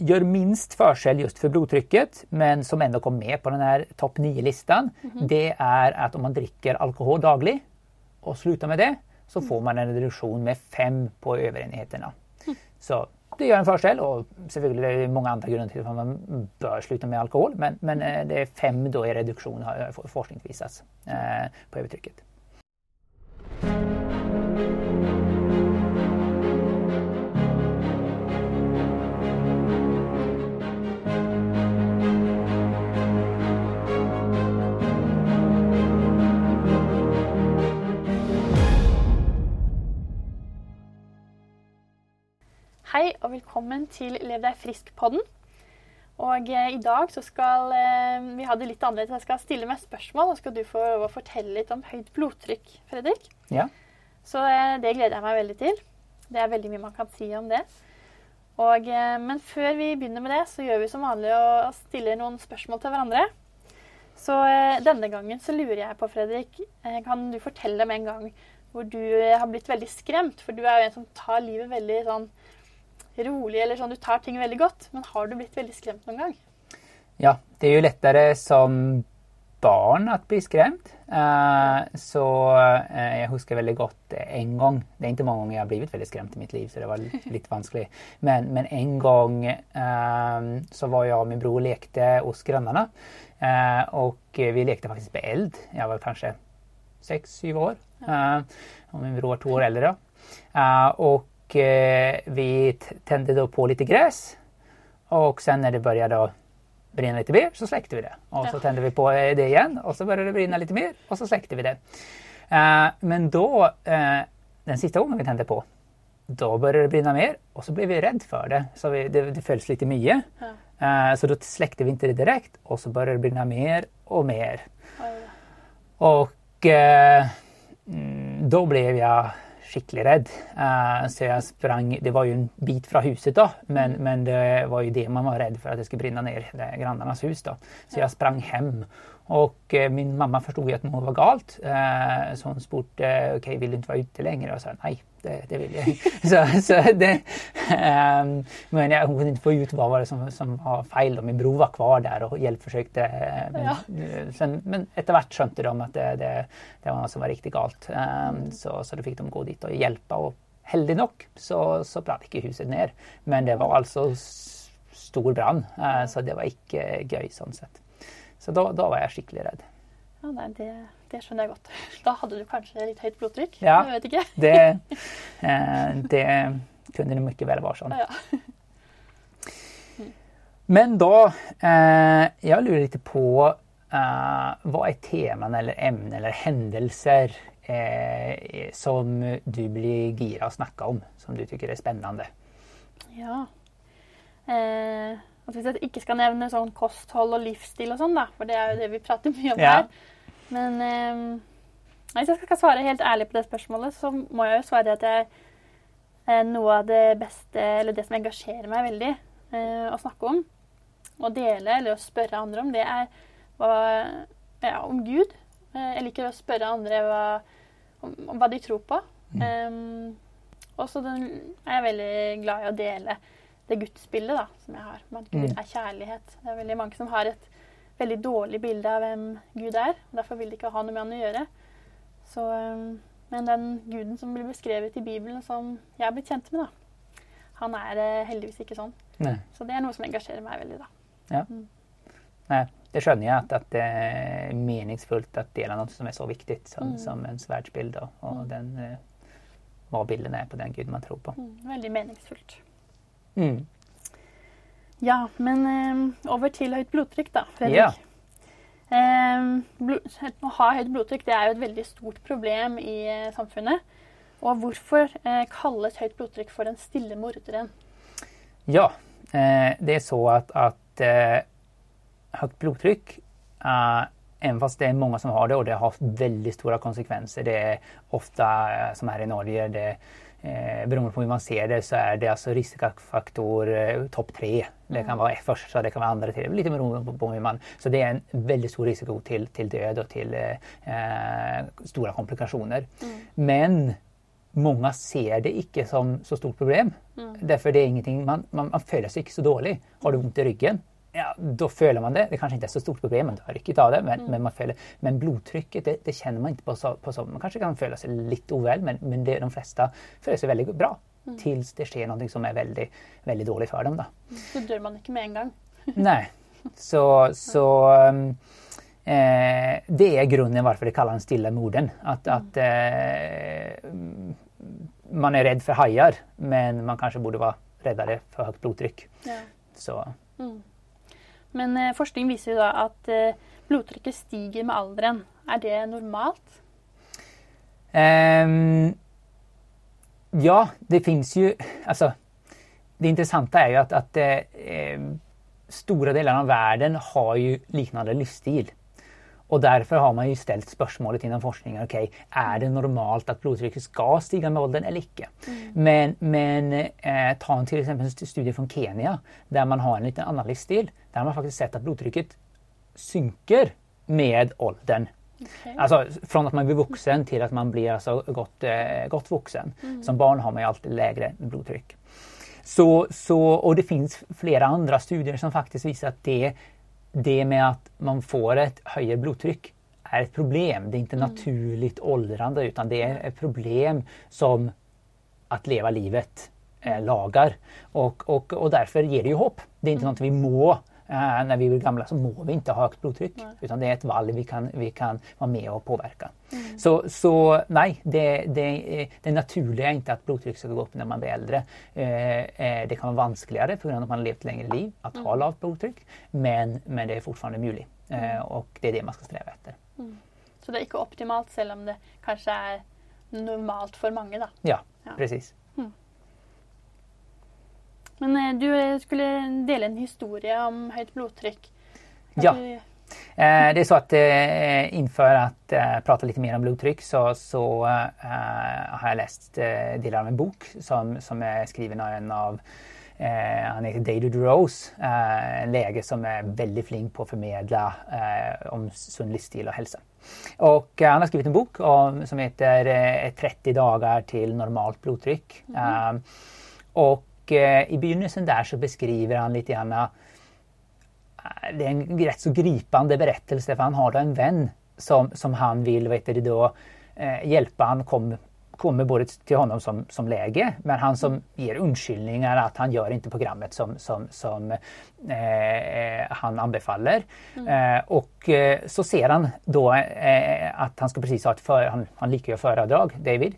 gör minst förskäll just för blodtrycket men som ändå kom med på den här topp 9-listan. Mm. Det är att om man dricker alkohol daglig och slutar med det så mm. får man en reduktion med 5 på överenheterna. Mm. Så det gör en förskäll och selvfølgelig är det många andra grunder till att man bör sluta med alkohol. Men, men eh, det är 5 då i reduktion har forskning visat eh, på övertrycket. Hei og velkommen til Lev deg frisk-podden. Og eh, I dag så skal eh, vi ha det litt annerledes. Jeg skal stille meg spørsmål, og skal du få å fortelle litt om høyt blodtrykk, Fredrik. Ja. Så eh, det gleder jeg meg veldig til. Det er veldig mye man kan si om det. Og, eh, men før vi begynner med det, så gjør vi som vanlig og stiller noen spørsmål til hverandre. Så eh, denne gangen så lurer jeg på, Fredrik, eh, kan du fortelle om en gang hvor du har blitt veldig skremt? For du er jo en som tar livet veldig sånn rolig eller sånn, du tar ting veldig godt. Men har du blitt väldigt skrämd någon gång? Ja, det är ju lättare som barn att bli skrämd. Uh, så uh, jag huskar väldigt gott en gång, det är inte många gånger jag har blivit väldigt skrämd i mitt liv så det var lite vanskligt. Men, men en gång uh, så var jag och min bror och lekte hos grannarna. och vi lekte faktiskt med eld. Jag var kanske 6-7 år. och min bror var två år äldre. och eh, vi tände då på lite gräs. Och sen när det började brinna lite mer så släckte vi det. Och ja. så tände vi på det igen och så började det brinna lite mer och så släckte vi det. Uh, men då, uh, den sista gången vi tände på, då började det brinna mer och så blev vi rädda för det. Så vi, det, det fölls lite mycket. Ja. Uh, så då släckte vi inte det direkt och så började det brinna mer och mer. Ja. Och mm, då blev jag skickligt rädd. Uh, så jag sprang, det var ju en bit från huset då, men, mm. men det var ju det man var rädd för att det skulle brinna ner, det grannarnas hus då. Så jag sprang hem och eh, min mamma förstod ju att något var galt. Eh, så hon spurte, okej okay, vill du inte vara ute längre? Och jag sa nej, det, det vill jag så, så det, eh, Men jag, kunde inte få ut vad var det som, som var fel. Då. Min bror var kvar där och hjälpförsökte. Eh, men, ja. Eh, sen, men efterhvert skönte de att det, det, det var något som var riktigt galt. Eh, mm. så, så då fick de gå dit och hjälpa. Och heldig nog så, så brann inte huset ner. Men det var alltså stor brand. så det var inte göj sånt sätt. Så då, då var jag skickligt rädd. Ja, det, det skjønner jeg godt. Da hadde du kanske lite högt blodtryck? Ja, jag vet inte. det, eh, det kunde det mycket väl vara så. Ja. Mm. Men då, eh, jag lurar lite på eh, vad är teman eller ämnen eller händelser som du blir gira att snacka om, som du tycker är spännande? Ja. Eh, at hvis jeg ikke skal nevne sånn kosthold og livsstil og sånn, da, for det er jo det vi prater mye om ja. her. Men eh, hvis jeg skal svare helt ærlig på det spørsmålet, så må jeg jo svare at jeg eh, noe av det beste, eller det som engasjerer meg veldig eh, å snakke om, å dele eller å spørre andre om, det er hva, ja, om Gud. Eh, jeg liker å spørre andre hva, om, om hva de tror på. Mm. Um, og så er jeg veldig glad i å dele det gudsbildet da, som jeg har. At Gud mm. er kjærlighet. Det er veldig mange som har et veldig dårlig bilde av hvem Gud er. og Derfor vil de ikke ha noe med han å gjøre. Så, um, men den guden som blir beskrevet i Bibelen, som jeg har blitt kjent med, da, han er uh, heldigvis ikke sånn. Nei. Så det er noe som engasjerer meg veldig. da. Ja. Mm. Nei, det skjønner jeg at, at, det er meningsfullt å dele noe som er så viktig som, mm. som ens verdensbilde, og mm. den, uh, hva bildet er på den guden man tror på. Mm, veldig meningsfullt. Ja, men eh, over til høyt blodtrykk, da, Fredrik. Ja. Eh, blod, å ha høyt blodtrykk det er jo et veldig stort problem i eh, samfunnet. Og hvorfor eh, kalles høyt blodtrykk for den stille morderen? Ja, eh, det är så att, att eh, högt blodtryck Även fast det är många som har det och det har väldigt stora konsekvenser. Det är ofta, som här i Norge, det Eh, beroende på hur man ser det så är det alltså riskfaktor eh, topp tre. Det kan mm. vara första, det kan vara andra, till, lite beroende på hur man... Så det är en väldigt stor risiko till, till död och till eh, stora komplikationer. Mm. Men många ser det inte som så stort problem. Mm. Därför det är ingenting, man, man, man följer sig inte så dålig. Har du ont i ryggen, ja, då följer man det. Det kanske inte är så stort problem, man tar riktigt av det. Men, mm. men, man följer. men blodtrycket, det, det, känner man inte på så, på så. Man kanske kan följa sig lite oväl, men, men det, de flesta följer sig väldigt bra. Mm. Tills det sker något som är väldigt, väldigt dåligt för dem. Då. Så dör man inte med en gång? Nej. Så, så um, Eh, det är grunden varför det kallas stilla morden. Att, mm. att eh, man är rädd för hajar men man kanske borde vara räddare för högt blodtryck. Ja. Så. Mm. Men eh, forskning visar ju då att eh, blodtrycket stiger med åldern. Är det normalt? Um, ja, det finns ju... Alltså, det intressanta är ju att, att eh, eh stora delar av världen har ju liknande livsstil. Och därför har man ju ställt spörsmålet inom forskningen, okej, okay, är det normalt att blodtrycket ska stiga med åldern eller icke? Mm. Men, men eh, ta till exempel en studie från Kenya där man har en liten annan livsstil. Där har man faktiskt sett att blodtrycket synker med åldern. Okay. Alltså från att man blir vuxen till att man blir alltså gott, eh, gott vuxen. Mm. Som barn har man ju alltid lägre blodtryck. Så, så, och det finns flera andra studier som faktiskt visar att det det med att man får ett högre blodtryck är ett problem. Det är inte mm. naturligt åldrande utan det är ett problem som att leva livet eh, lagar. Och, och, och därför ger det ju hopp. Det är inte mm. något vi må när vi blir gamla så må vi inte ha högt blodtryck. Nej. Utan det är ett val vi kan, vi kan vara med och påverka. Mm. Så, så nej, det, det, det naturliga är inte att blodtrycket ska gå upp när man blir äldre. Uh, det kan vara vanskligare på grund av att man har levt längre liv att mm. ha lavt blodtryck. Men, men det är fortfarande möjligt. Mm. Och det är det man ska sträva efter. Mm. Så det är inte optimalt, även om det kanske är normalt för många? Då. Ja, ja. precis. Men eh, du skulle dela en historia om högt blodtryck. Ja. Du... Eh, det är så att eh, inför att prata lite mer om blodtryck så, så har jag läst delar av en bok som, som är skriven av en av Eh, han heter David Rose, eh, en läge som är väldigt flink på att förmedla eh, om sund livsstil och hälsa. Och han har skrivit en bok om, som heter 30 dagar till normalt blodtryck. Mm. och eh, i begynnelsen där så beskriver han lite grann det är en rätt så gripande berättelse för han har då en vän som, som han vill vet du, då, eh, hjälpa. Han kom, kommer både till honom som, som läge men han som ger undskyllningar att han gör inte programmet som, som, som eh, han anbefaller. Mm. Eh, och eh, så ser han då eh, att han ska precis ha ett för, han, han liker ju föredrag, David.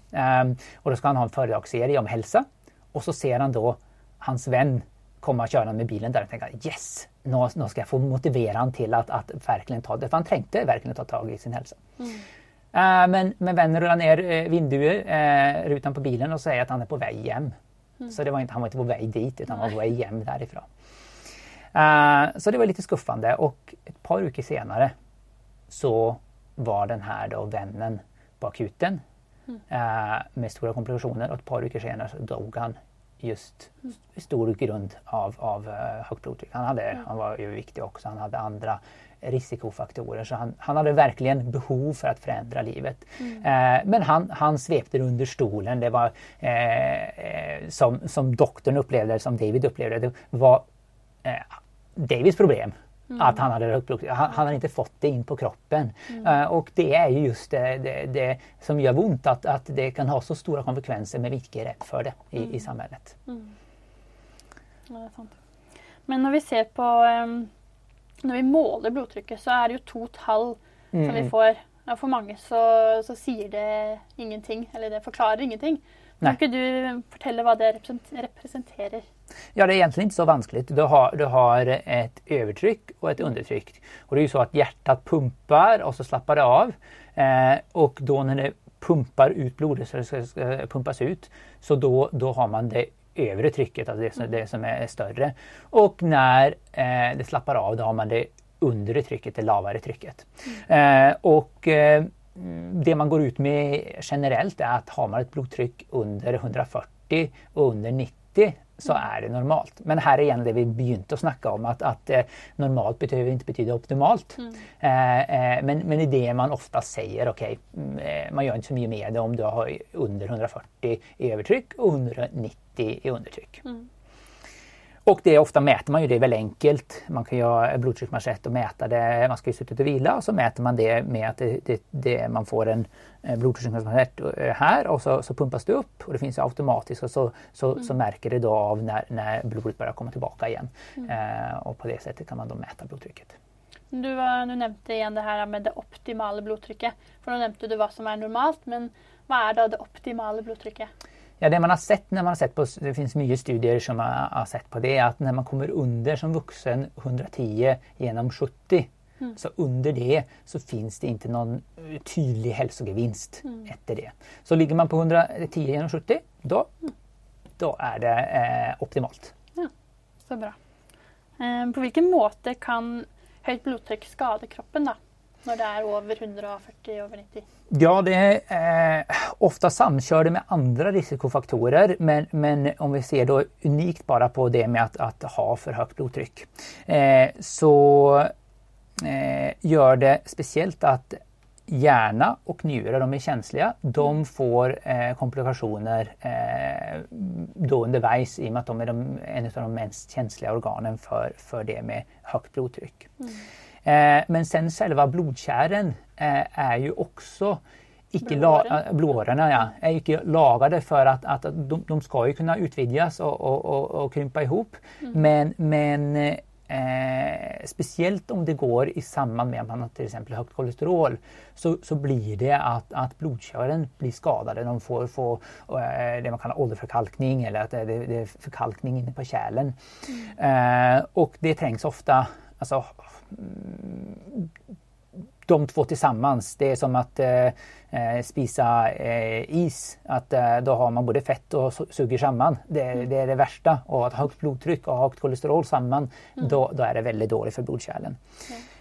och då ska han ha en föredragsserie om hälsa. Och så ser han då hans vän komma körande med bilen där och tänka yes, nu, nu ska jag få motivera honom till att, att verkligen ta det. För han tänkte verkligen ta tag i sin hälsa. Mm. Uh, men, men vännen rullar ner uh, vinduet, uh, rutan på bilen och säger att han är på väg hem. Mm. Så det var inte, han var inte på väg dit utan han var på väg hem därifrån. Uh, så det var lite skuffande och ett par veckor senare så var den här då vännen på akuten mm. med stora komplikationer och ett par veckor senare så dog han just stor grund av, av uh, högt blodtryck. Han, hade, mm. han var överviktig också, han hade andra risikofaktorer så han, han hade verkligen behov för att förändra livet. Mm. Eh, men han, han svepte under stolen. Det var eh, eh, som, som doktorn upplevde som David upplevde det var eh, Davids problem. Mm. Att han hade blodtryck. Han, han hade inte fått det in på kroppen. Mm. Uh, och det är ju just det, det, det, som gör ont att, att det kan ha så stora konsekvenser med är rädd för det i, mm. i samhället. Mm. Ja, det är sant. Men när vi ser på um, När vi måler blodtrycket så är det ju två tal som vi mm. får. Ja, för många så, så säger det ingenting, eller det förklarar ingenting. Kan inte du berätta vad det representerar? Ja, det är egentligen inte så vanskligt. Du har, du har ett övertryck och ett undertryck. Och det är ju så att hjärtat pumpar och så slappar det av. Eh, och då när det pumpar ut blodet, så det ska, pumpas ut, så då, då har man det övre trycket, alltså det som, det som är större. Och när eh, det slappar av, då har man det undre trycket, det lavare trycket. Mm. Eh, och eh, det man går ut med generellt är att har man ett blodtryck under 140 och under 90 så är det normalt. Men här är igen det vi begynte att snacka om att, att eh, normalt behöver inte betyda optimalt. Mm. Eh, eh, men, men i det man ofta säger, okej, okay, man gör inte så mycket med det om du har under 140 i övertryck och under 90 i undertryck. Mm. Och det ofta mäter man ju det väldigt enkelt. Man kan göra blodtrycksmanschett och mäta det. Man ska ju sitta och vila och så mäter man det med att det, det, det man får en blodtrycksmanschett här och så, så, pumpas det upp och det finns automatiskt och så, så, mm. så märker det då av när, när blodet börjar komma tillbaka igen. Mm. Eh, och på det sättet kan man då mäta blodtrycket. Du, var, du nämnde igen det här med det optimala blodtrycket. För då nämnde du vad som är normalt, men vad är då det optimala blodtrycket? Ja, det man har sett när man har sett på, det finns mycket studier som har, har sett på det, att när man kommer under som vuxen 110 genom 70 mm. så under det så finns det inte någon tydlig hälsogevinst mm. efter det. Så ligger man på 110 genom 70 då, mm. då är det eh, optimalt. Ja, så bra. Eh, på vilken måte kan högt blodtryck skada kroppen då? När det är över 140 över 90? Ja, det är eh, ofta samkörde med andra risikofaktorer men, men om vi ser då unikt bara på det med att, att ha för högt blodtryck eh, så eh, gör det speciellt att hjärna och njure, de är känsliga. De får eh, komplikationer eh, då undervis i och med att de är de, en av de mest känsliga organen för, för det med högt blodtryck. Mm. Eh, men sen själva blodkärlen eh, är ju också icke blåårorna ja, är icke lagade för att, att de, de ska ju kunna utvidgas och, och, och, och krympa ihop. Mm. Men, men eh, speciellt om det går i samband med att man har till exempel högt kolesterol så, så blir det att, att blodkärlen blir skadade. De får, får eh, det man kallar åderförkalkning eller att det, det är förkalkning inne på kärlen. Mm. Eh, och det trängs ofta Alltså, de två tillsammans, det är som att eh, eh, spisa eh, is. Att eh, då har man både fett och suger samman. Det, mm. det, är det värsta. Och att ha högt blodtryck och högt kolesterol samman, mm. då, då, är det väldigt dåligt för blodkärlen.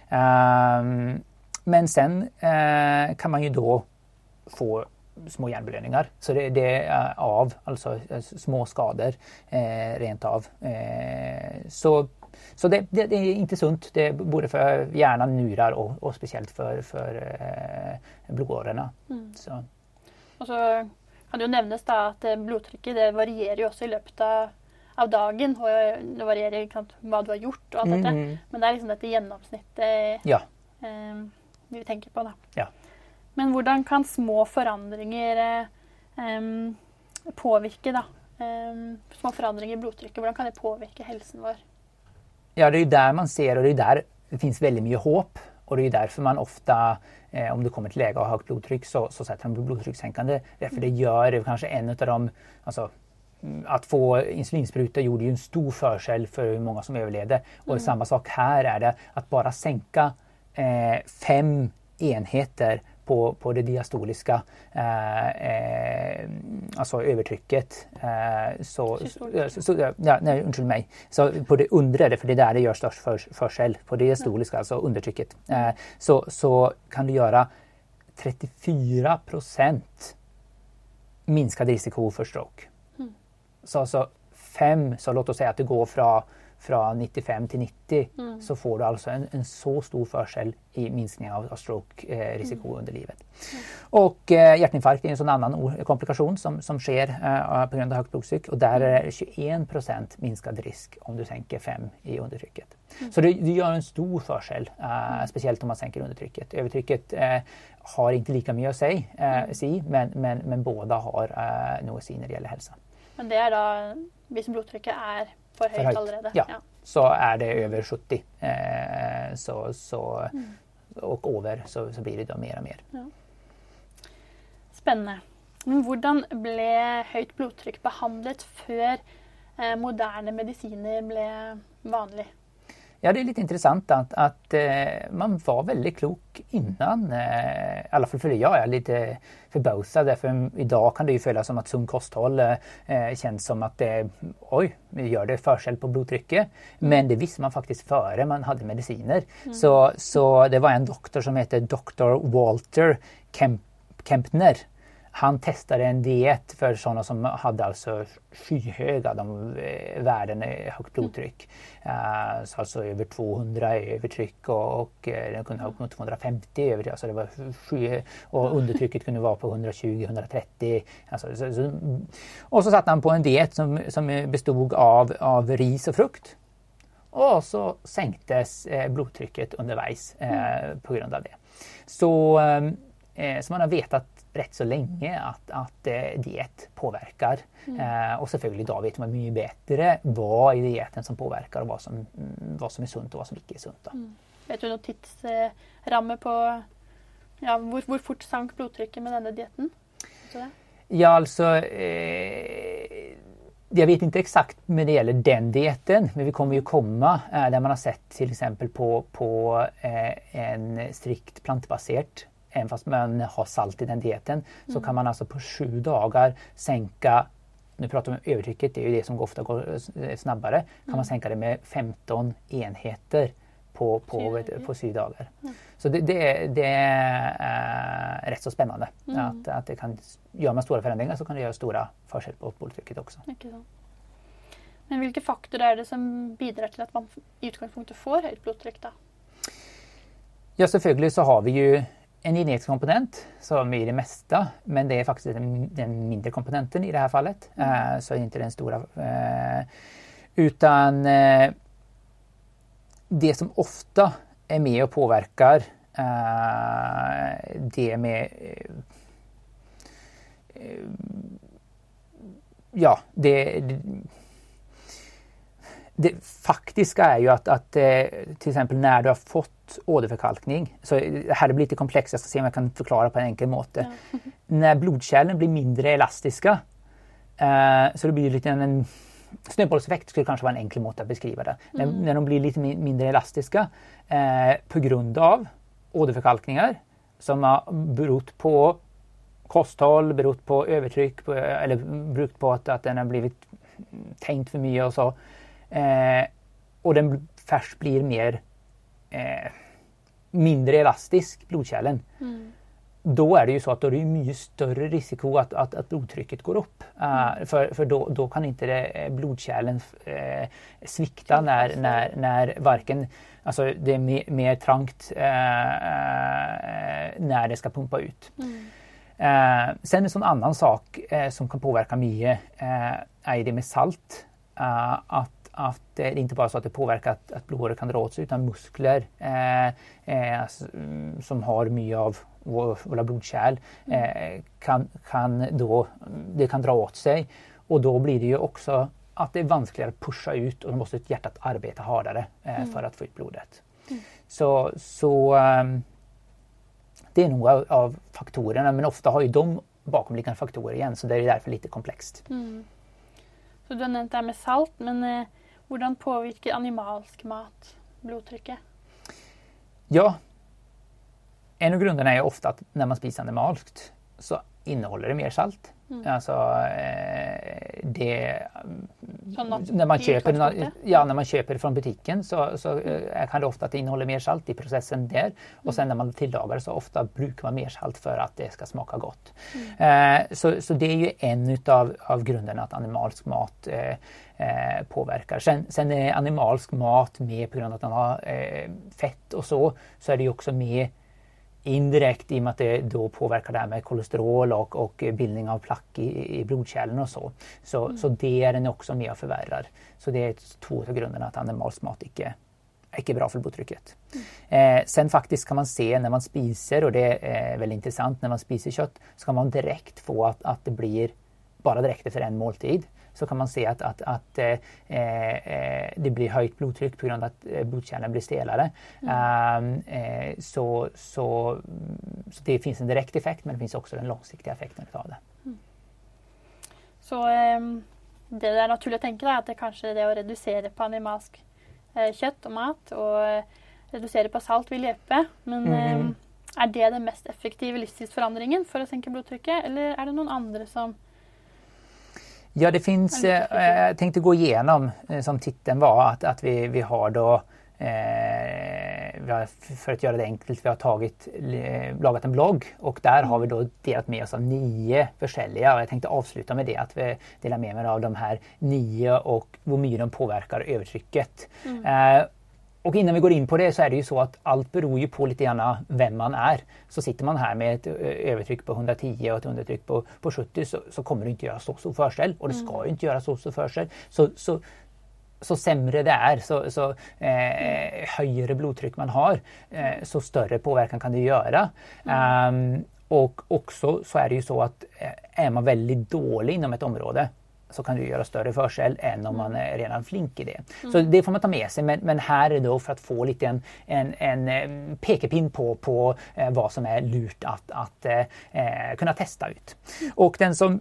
Mm. men sen eh, kan man ju då få små hjärnblödningar. Så det, det är av, alltså eh, små skador rent av. så så det, det, det, är inte sunt, det är både för hjärnan, njurar och, och speciellt för, för eh, blodårorna. Mm. Så. Och så kan det ju nämnas då att eh, blodtrycket det varierar ju också i löpet av dagen och eh, det varierar sant, vad du har gjort och allt mm. detta. Men det är liksom detta genomsnittet ja. eh, vi tänker på. Då. Ja. Men hur kan små förändringar eh, påverka då? Eh, små förändringar i blodtrycket, hur kan det påverka hälsan vår? Ja, det är där man ser och det är där det finns väldigt mycket hopp. Och det är därför man ofta, eh, om du kommer till läge och har högt blodtryck, så, så sätter de blodtryckssänkande. Därför det gör kanske en av de, alltså, mm, att få insulinspruta gjorde ju en stor förskäll för hur många som överlevde. Och mm. samma sak här är det, att bara sänka eh, fem enheter på, på det diastoliska, eh, eh, alltså övertrycket. Eh, så, så, så, ja, nej, ursäkta mig. Så på det undre, för det är där det gör störst för, på det diastoliska, alltså undertrycket, eh, så, så kan du göra 34 procent minskad risiko för stroke. Mm. Så alltså fem, så låt oss säga att du går från från 95 till 90 mm. så får du alltså en, en, så stor försel i minskning av, av stroke-risiko eh, mm. under livet. Mm. Och eh, hjärtinfarkt är en sån annan komplikation som, som sker eh, på grund av högt blodtryck och där är det 21 procent minskad risk om du sänker 5 i undertrycket. Mm. Så det, det, gör en stor försel, eh, speciellt om man sänker undertrycket. Övertrycket eh, har inte lika mycket att säga, eh, mm. men, men, men båda har eh, något säga när det gäller hälsa. Men det är då, hvis blodtrycket är för högt, för högt. allerede? Ja. ja. så är det över 70 eh, så, så, mm. och över så, så blir det då mer och mer. Ja. Spännande. Men hur blev högt blodtryck behandlat för eh, moderna mediciner blev vanligt? Ja, det är lite intressant att, att eh, man var väldigt klok innan. Eh, I alla fall för det jag är lite förbausad. Därför idag kan det ju följas som att sunt kosthåll eh, känns som att det, oj, gör det förskäll på blodtrycket. Men det visste man faktiskt före man hade mediciner. Mm. Så, så det var en doktor som hette Dr. Walter Kemp, Kempner han testade en diet för sådana som hade alltså skyhöga de, eh, värden högt blodtryck. Uh, så alltså över 200 övertryck och, och den kunde ha upp mot 250 övertryck. Alltså det var sky, och undertrycket kunde vara på 120-130. Alltså, så, så, och så satte han på en diet som, som bestod av, av ris och frukt. Och så sänktes eh, blodtrycket underveis eh, mm. på grund av det. Så, eh, man har vetat rätt så länge att, att eh, diet påverkar. Mm. Eh, och selvfølgelig idag vet man mycket bättre vad i dieten som påverkar och vad som, mm, vad som är sunt och vad som inte är sunt. Mm. Vet du någon tidsramme på ja, hur, hur fort sank blodtrycket med denna dieten? Ja, alltså eh, jag vet inte exakt när det gäller den dieten, men vi kommer ju komma eh, där man har sett till exempel på, på eh, en strikt plantbaserad även fast man har salt i den dieten, mm. så kan man alltså på sju dagar sänka nu pratar vi om övertrycket, det är ju det som ofta går eh, snabbare. Mm. Kan man mm. sänka det med 15 enheter på, på, på sju dagar. Mm. Så det, det, det, är rätt så spännande. Mm. Att, att det kan, gör man stora förändringar så kan det göra stora försök på blodtrycket också. Men vilka faktorer är det som bidrar till att man i utgångspunkten får högt blodtryck? Då? Ja, så har vi ju en genetisk komponent som är det mesta, men det är faktiskt den, den mindre komponenten i det här fallet. Mm. Uh, så inte den stora. Uh, utan uh, det som ofta är med och påverkar det med ja, det, det, det faktiska är ju att, att till exempel när du har fått åderförkalkning. Så det här blir lite komplext, jag ska se om jag kan förklara på en enkel måte. Ja. När blodkärlen blir mindre elastiska eh, så det blir lite en snöbollseffekt skulle kanske vara en enkel måte att beskriva det. Mm. När, när de blir lite mindre elastiska eh, på grund av åderförkalkningar som har berott på kosthåll, berott på övertryck på, eller berott på att, att den har blivit tänkt för mycket och så. Eh, och den först blir mer eh, mindre elastisk, blodkärlen. Mm. Då är det ju så att då är det mycket större risiko att, att, att blodtrycket går upp. Uh, för för då, då kan inte det, eh, blodkärlen uh, svikta när, när, när varken, alltså det är mer, mer trangt uh, när det ska pumpa ut. Mm. sen en sån annan sak som kan påverka mycket är det med salt. att att det är inte bara så att det påverkar att, att blodårer kan dra åt sig utan muskler eh, eh, som har mycket av våra blodkärl mm. eh, kan, kan då, det kan dra åt sig och då blir det ju också att det är vanskligare att pusha ut och då måste hjärtat arbeta hårdare eh, mm. för att få ut blodet. Mm. Så, så um, det är av, av, faktorerna men ofta har ju de bakomliggande faktorer igen så det är därför lite komplext. Mm. Så du har nämnt det här med salt men hur påverkar animalsk mat blodtrycket? Ja, en av grunderna är ofta att när man spiser animalskt så innehåller det mer salt. Mm. Alltså, eh, det, när, man köper, ja, när man köper från butiken så, så mm. kan det ofta att det innehåller mer salt i processen där. Mm. Och sen när man tillagar så ofta brukar man mer salt för att det ska smaka gott. Mm. Eh, så, så det är ju en utav av grunderna att animalsk mat eh, eh, påverkar. Sen, sen är animalsk mat med på grund av att den har eh, fett och så, så är det ju också med indirekt i och med att det då påverkar det här med kolesterol och, och bildning av plack i, i blodkärlen och så. Så, mm. så det är den också med och förvärrar. Så det är två av grunderna att animalsk mat icke är bra för blodtrycket. Mm. Eh, sen faktiskt kan man se när man spiser och det är väldigt intressant när man spiser kött så kan man direkt få att, att det blir bara direkt efter en måltid så kan man se att, att, att eh, eh, det blir höjt blodtryck på grund av att eh, blodkärlen blir stelare. Mm. Um, så, så, så det finns en direkt effekt men det finns också den långsiktiga effekten av det. Mm. Så um, det är naturligt att tänka att det kanske är det att reducera på animalsk eh, kött och mat och eh, reducera på salt vill hjälpa. Men mm. um, är det den mest effektiva livsstilsförändringen för att sänka blodtrycket eller är det någon andra som Ja, det finns, eh, jag tänkte gå igenom eh, som titeln var att, att vi, vi har då eh, för att göra det enkelt, vi har tagit, lagat en blogg och där har vi då delat med oss av nio försäljare. Jag tänkte avsluta med det, att vi delar med mig av de här nio och hur mycket de påverkar övertrycket. Mm. Och innan vi går in på det så är det ju så att allt beror ju på lite grann vem man är. Så sitter man här med ett övertryck på 110 och ett undertryck på, på 70 så, så kommer det inte göra så stor försel och det ska mm. inte göra så stor försel. Så, så, så sämre det är, så, så eh, högre blodtryck man har, eh, så större påverkan kan det göra. Mm. Um, och också så är det ju så att eh, är man väldigt dålig inom ett område så kan du göra större försel än om man är redan flink i det. Mm. Så det får man ta med sig men, men, här är då för att få lite en, en, en eh, pekepinn på, på eh, vad som är lurt att, att eh, eh kunna testa ut. Mm. Och den som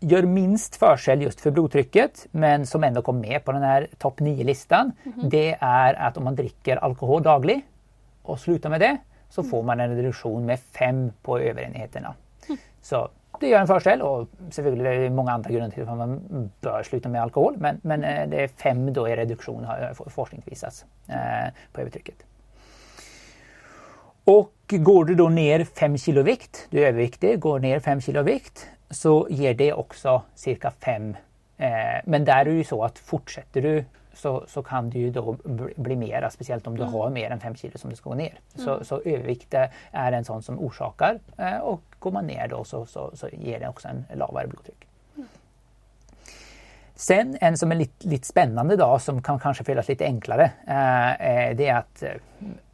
gör minst försel just för blodtrycket men som ändå kom med på den här topp 9-listan. Mm. Det är att om man dricker alkohol daglig och slutar med det så får man en reduktion med 5 på överenheterna. Mm. Så det gör en fördel och selvfølgelig är det många andra grunder till att man bör sluta med alkohol. Men, men eh, det är fem då i reduktion har eh, forskning visat eh, på övertrycket. Och går du då ner 5 kilo vikt, du är överviktig, går ner 5 kilo vikt så ger det också cirka 5. Men där är det ju så att fortsätter du så, så kan det ju då bli mera, speciellt om du mm. har mer än 5 kilo som du ska gå ner. Mm. Så, så övervikt är en sån som orsakar eh, och går man ner då så, så, så ger det också en lavare blodtryck. Mm. Sen en som är lite, lite spännande då som kan kanske fyllas lite enklare. Eh, det är att, eh,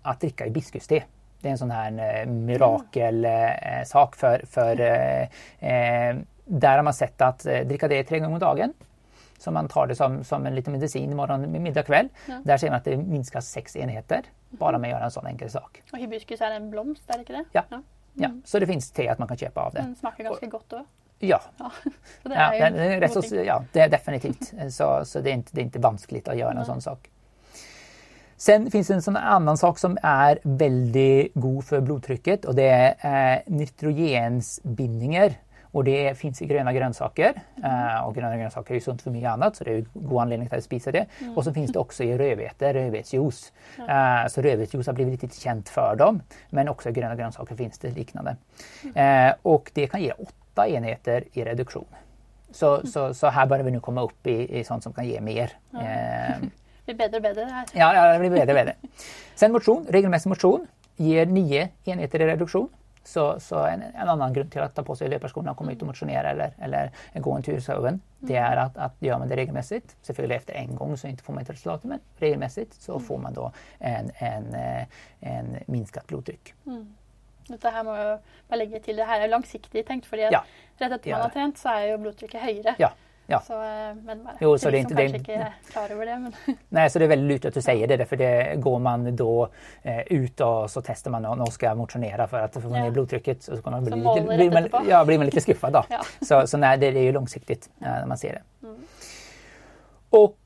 att dricka hibiskuste. Det är en sån här eh, mirakelsak för, för eh, eh, där har man sett att dricka det tre gånger om dagen så man tar det som, som en liten medicin morgon, middag, kväll. Ja. Där ser man att det minskar sex enheter bara med att göra en sån enkel sak. Och hibiskus är en blomst, är det det? Ja. ja. Mm. ja. så det finns te att man kan köpa av det. Den smakar ganska gott då? Ja, ja. det, är ja, det, är rätt så, ja det är definitivt. så så det, är inte, det är inte vanskligt att göra en sån sak. Sen finns det en sån annan sak som är väldigt god för blodtrycket och det är eh, nitrogensbindningar. Och det finns i gröna grönsaker. Uh, och gröna grönsaker är ju sunt för mycket annat så det är god anledning att spisa det. Mm. Och så finns det också i rödbete, rödbetsjuice. Uh, så rödbetsjuice har blivit lite känt för dem. Men också i gröna grönsaker finns det liknande. Uh, och det kan ge åtta enheter i reduktion. Så, mm. så, så här börjar vi nu komma upp i, i sånt som kan ge mer. Det blir bättre och bättre det här. Ja, ja det blir bättre och bättre. Sen motion, regelmässig motion ger nio enheter i reduktion. Så, så en, en, annan grund till att ta på sig löparskorna och komma ut och motionera eller, eller gå en tur. Det mm. är att, att gör man det regelmässigt, selvfølgelig efter en gång så inte får man inte resultat, men regelmässigt så mm. får man då en, en, eh, en minskat blodtryck. Mm. Dette her må jeg bare legge til. Det her er langsiktig tenkt, fordi ja, rett etter man har trent, så er jo blodtrykket høyere. Ja, Ja. Så, eh, men bara, jo, så det är inte, kanske inte är klar över det. Men... Nej, så det är väldigt lurt att du säger det. För det går man då eh, ut och så testar man och ska motionera för att få ner ja. blodtrycket. Så, så man bli lite, blir, man, ja, blir man lite skuffad då. ja. Så, så nej, det, det är ju långsiktigt eh, när man ser det. Mm. Och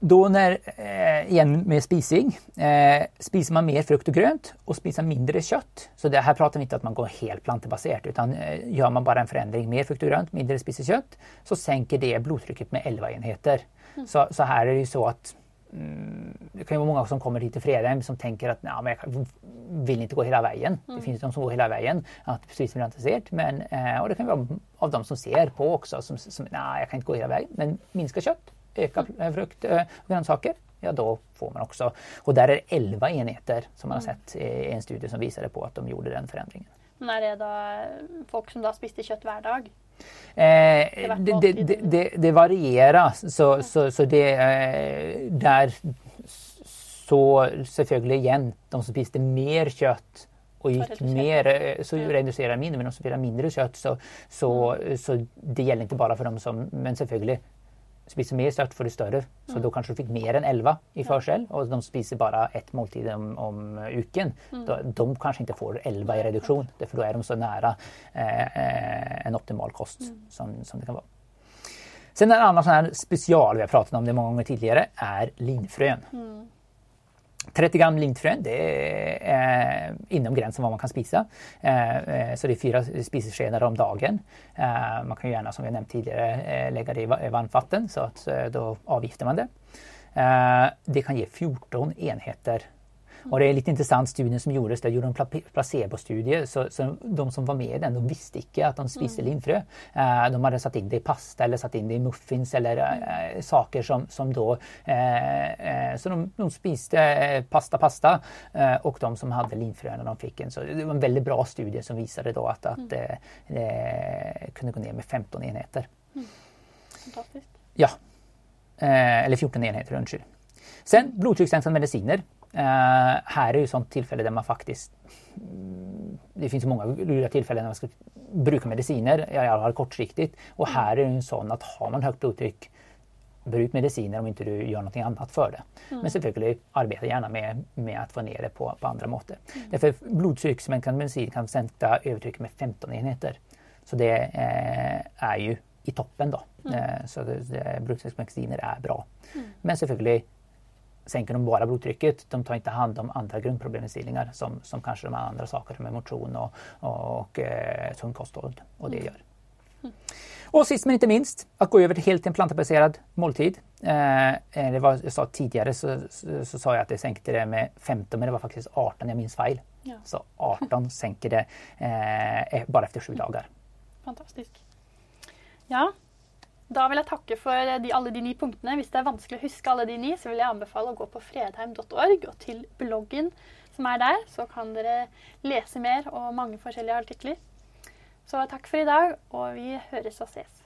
då när, eh, igen med spising, eh, spisar man mer frukt och grönt och spisar mindre kött. Så det här pratar vi inte att man går helt plantebaserat utan gör man bara en förändring, mer frukt och grönt, mindre spisar kött, så sänker det blodtrycket med 11 enheter. Mm. Så, så här är det ju så att mm, det kan ju vara många som kommer hit till Fredheim som tänker att nej, men jag vill inte gå hela vägen. Mm. Det finns de som går hela vägen. Att precis intresserat. Men, och det kan vara av de som ser på också som, som nej, jag kan inte gå hela vägen. Men minska kött, öka frukt och grönsaker, ja då får man också. Och där är det 11 enheter som man har mm. sett i en studie som visade på att de gjorde den förändringen. Men är det då folk som då spiste kött varje dag? Eh, det, det, det, det, varierar. Så, mm. så, så det eh, där så selvfølgelig igen, de som spiste mer kött och gick mer, eh, så reducerar mindre, men de som spiste mindre kött så, så, mm. så det gäller inte bara för dem som, men selvfølgelig spiser mer kött får du större. Så mm. då kanske du fick mer än 11 i försel och de spiser bara ett måltid om, om uken. Mm. Då, de kanske inte får 11 i reduktion för då är de så nära eh, eh, en optimal kost mm. som, som det kan vara. Sen en annan sån här special vi har pratat om det många gånger tidigare är linfrön. 30 gram lintfrön, det är eh, inom gränsen vad man kan spisa. Eh, eh så det är fyra spiseskedar om dagen. Eh, man kan gärna, som vi nämnt tidigare, eh, lägga det i varmt vatten så att då avgifter man det. Det kan ge 14 enheter. Och det är lite intressant studien som gjordes, där gjorde de placebostudie. Så, så de som var med i den, de visste inte att de spiste mm. linfrö. Uh, de hade satt in det i pasta eller satt in det i muffins eller uh, saker som, som då... Uh, så de, de spiste pasta, pasta. och de som hade linfröna, de fick en. Så det var en väldigt bra studie som visade då att, att mm. det kunde gå ner med 15 enheter. Mm. Ja. eller 14 enheter, undskyld. Sen blodtryckssänkande mediciner. Uh, här är ju sånt tillfälle där man faktiskt... Mm, det finns många roliga tillfällen när man ska bruka mediciner, i alla fall kortsiktigt. Och här är det ju en sån att har man högt blodtryck, bruk mediciner om inte du gör någonting annat för det. Mm. Men selvfølgelig arbeta gärna med, med att få ner det på, på andra måter. Mm. Därför blodtryckssänkande medicin kan sänka övertrycket med 15 enheter. Så det eh, är ju i toppen då. Mm. Eh, så blodtrycksmediciner är bra. Mm. Men selvfølgelig sänker de bara blodtrycket. De tar inte hand om andra grundproblemstillingar som, som kanske de andra sakerna med motion och, och, och eh, tung kosthåll och det mm. gör. Mm. Och sist men inte minst, att gå över till helt en plantbaserad måltid. Eh, eh, det var, jag sa tidigare så, så, så, sa jag att det sänkte det med 15 men det var faktiskt 18, jag minns fel. Ja. Så 18 sänker det eh, bara efter sju dagar. Fantastiskt. Ja, da vil jeg takke for eh, de, alle de ni punktene. Hvis det er vanskelig å huske alle de ni, så vil jeg anbefale å gå på fredheim.org og til bloggen som er der. Så kan dere lese mer og mange forskjellige artikler. Så takk for i dag, og vi høres og ses.